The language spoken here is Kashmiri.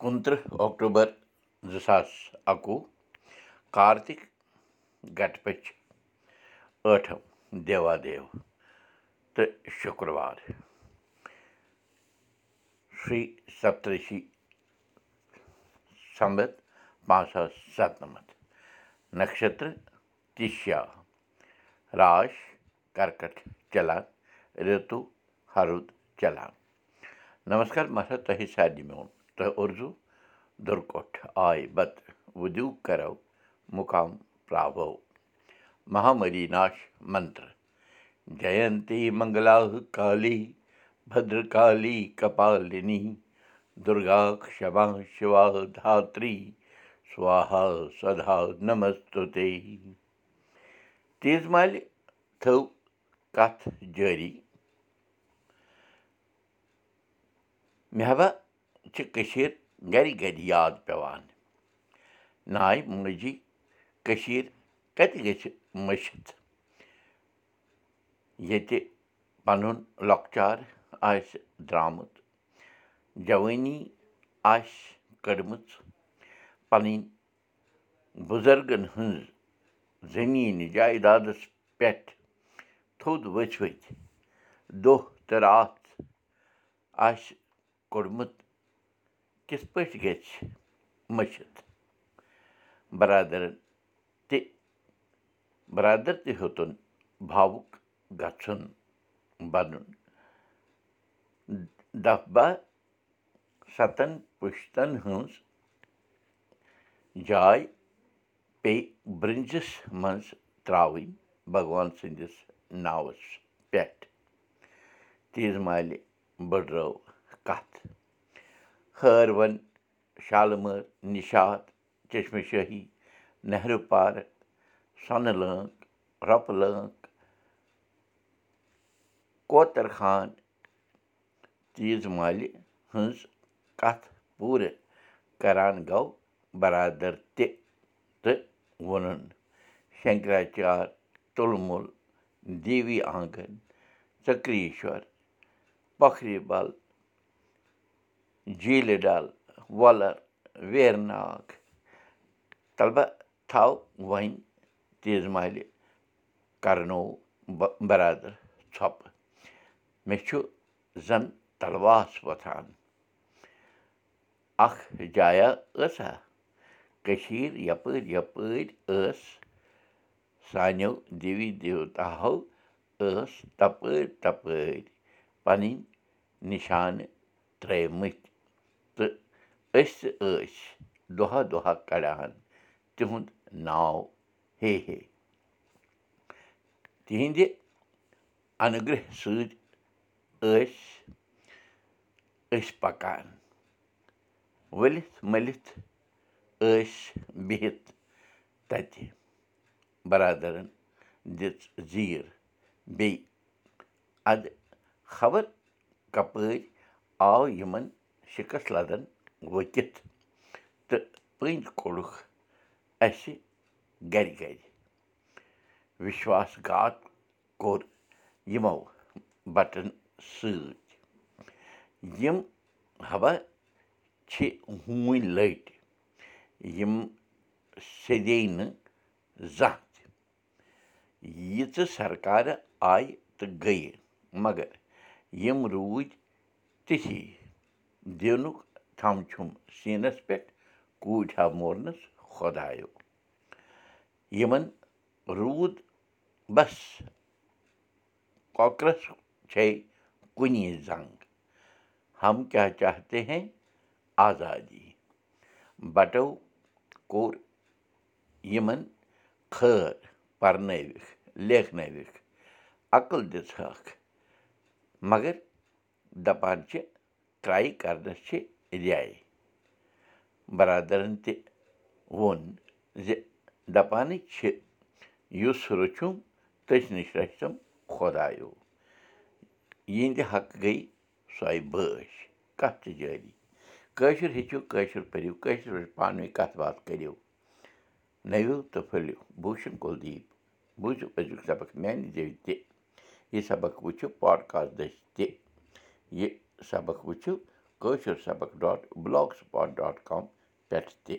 کُنتٕرٛہ اکٹوٗبر زٕ ساس اَکوُہ کارتِک گٹپٔچ ٲٹھم دیوادیو تہٕ شُکروار شِرٛی سپترشی سمبت پانٛژھ ساس سَتنَمَتھ نَکشتر تِشا راش کرکٹ چلان رِتوٗ ہرُد چلان نمسکار مہراج تۄہہِ سارنٕے میون تۄہہِ اُرزوٗ دُرکوٹھ آے بتہٕ وُدوٗ کرو مُقام پراو مہامری ناش منتر جینتی منگلا کالی بدرکالی کپالنی دُرگا کما شِوا دھتری سوہا سدا تیٖژ مالہِ تھٲو کَتھ جٲری چھِ کٔشیٖر گَرِ گَرِ یاد پٮ۪وان نایہِ موجی کٔشیٖر کَتہِ گژھِ مٔشِتھ ییٚتہِ پَنُن لۄکچار آسہِ درٛامُت جوٲنی آسہِ کٔڑمٕژ پَنٕنۍ بُزرگَن ہٕنٛز زٔمیٖن جایدادَس پٮ۪ٹھ تھوٚد ؤژھۍ ؤتھۍ دۄہ تہٕ راتھ آسہِ کوٚڑمُت کِتھ پٲٹھۍ گژھِ مٔشِتھ بَرادَرَن تہِ بَرادَر تہِ ہیوٚتُن بھاوُک گژھُن بَنُن دَہ بَہہ سَتَن پُشتَن ہٕنٛز جاے پیٚیہِ برٛنٛزِس منٛز ترٛاوٕنۍ بھگوان سٕنٛدِس ناوَس پٮ۪ٹھ تیٖژ مالہِ بٔڈرٲو کَتھ ہٲروَن شالہٕ نِشاط چشمہٕ شٲہی نہروٗ پارک سۄنہٕ لٲنٛگ رۄپہٕ لٲنٛگ کوتَر خان تیٖژ مالہِ ہٕنٛز کَتھ پوٗرٕ کَران گوٚو بَرادَر تہِ تہٕ ووٚنُن شنکراچار تُلمُل دیوی آنٛگَن ژٔکریٖشوَر پۄکھرِ بَل جیٖلہِ ڈَل وۄلَر ویرناگ طلبہ تھاو وۄنۍ تیٖژ مالہِ کَرنوو بَرادَر ژھۄپہٕ مےٚ چھُ زَن تَلواس وۄتھان اَکھ جایا ٲسا کٔشیٖر یَپٲرۍ یَپٲرۍ ٲس سانیو دیوی دیوتاہو ٲس تَپٲرۍ تَپٲرۍ پَنٕنۍ نِشانہٕ ترٛٲیمٕتۍ أسۍ ٲسۍ دۄہا دۄہا کَڑان تِہُنٛد ناو ہے ہے تِہِنٛدِ اَنُگرٛہ سۭتۍ ٲسۍ أسۍ پَکان ؤلِتھ مٔلِتھ ٲسۍ بِہِتھ تَتہِ بَرادَرَن دِژ زیٖر بیٚیہِ اَدٕ خبر کَپٲرۍ آو یِمَن شِکَس لَدَن ؤکِتھ تہٕ پٔنٛدۍ کوٚڑُکھ اَسہِ گَرِ گَرِ وِشواس گات کوٚر یِمو بَٹَن سۭتۍ یِم حبا چھِ ہوٗنۍ لٔٹۍ یِم سیٚدے نہٕ زانٛہہ تہِ ییٖژٕ سرکارٕ آیہِ تہٕ گٔیہِ مگر یِم روٗدۍ تِتھی دیٖنُک تھَم چھُم سیٖنَس پٮ۪ٹھ کوٗٹۍ ہا مورنَس خۄدایو یِمَن روٗد بَس کۄکرَس چھے کُنی زنٛگ ہم کیٛاہ چاہتے ہیں آزادی بَٹو کوٚر یِمَن خٲر پَرنٲوِکھ لیکھنٲوِکھ عقل دِژہَکھ مگر دَپان چھِ ٹرٛاے کَرنَس چھِ رایے بَرادَرَن تہِ ووٚن زِ دَپانٕے چھِ یُس رٔچھُم تٔژھۍ نِش رَچھتَم خۄدایو یِہِنٛدِ حقہٕ گٔے سۄے بٲش کَتھ چھِ جٲری کٲشُر ہیٚچھِو کٲشُر پٔرِو کٲشِر پٲٹھۍ پانہٕ ؤنۍ کَتھ باتھ کٔرِو نٔوِو تہٕ پھٔلِو بوٗشَن کُلدیٖپ بوٗزِو أزیُک سبق میٛانہِ زیٚوِ تہِ یہِ سبق وٕچھِو پاڈکاسٹ دٔسۍ تہِ یہِ سبق وٕچھِو کٲشِر سبق dot blogspot dot com پٮ۪ٹھ تہِ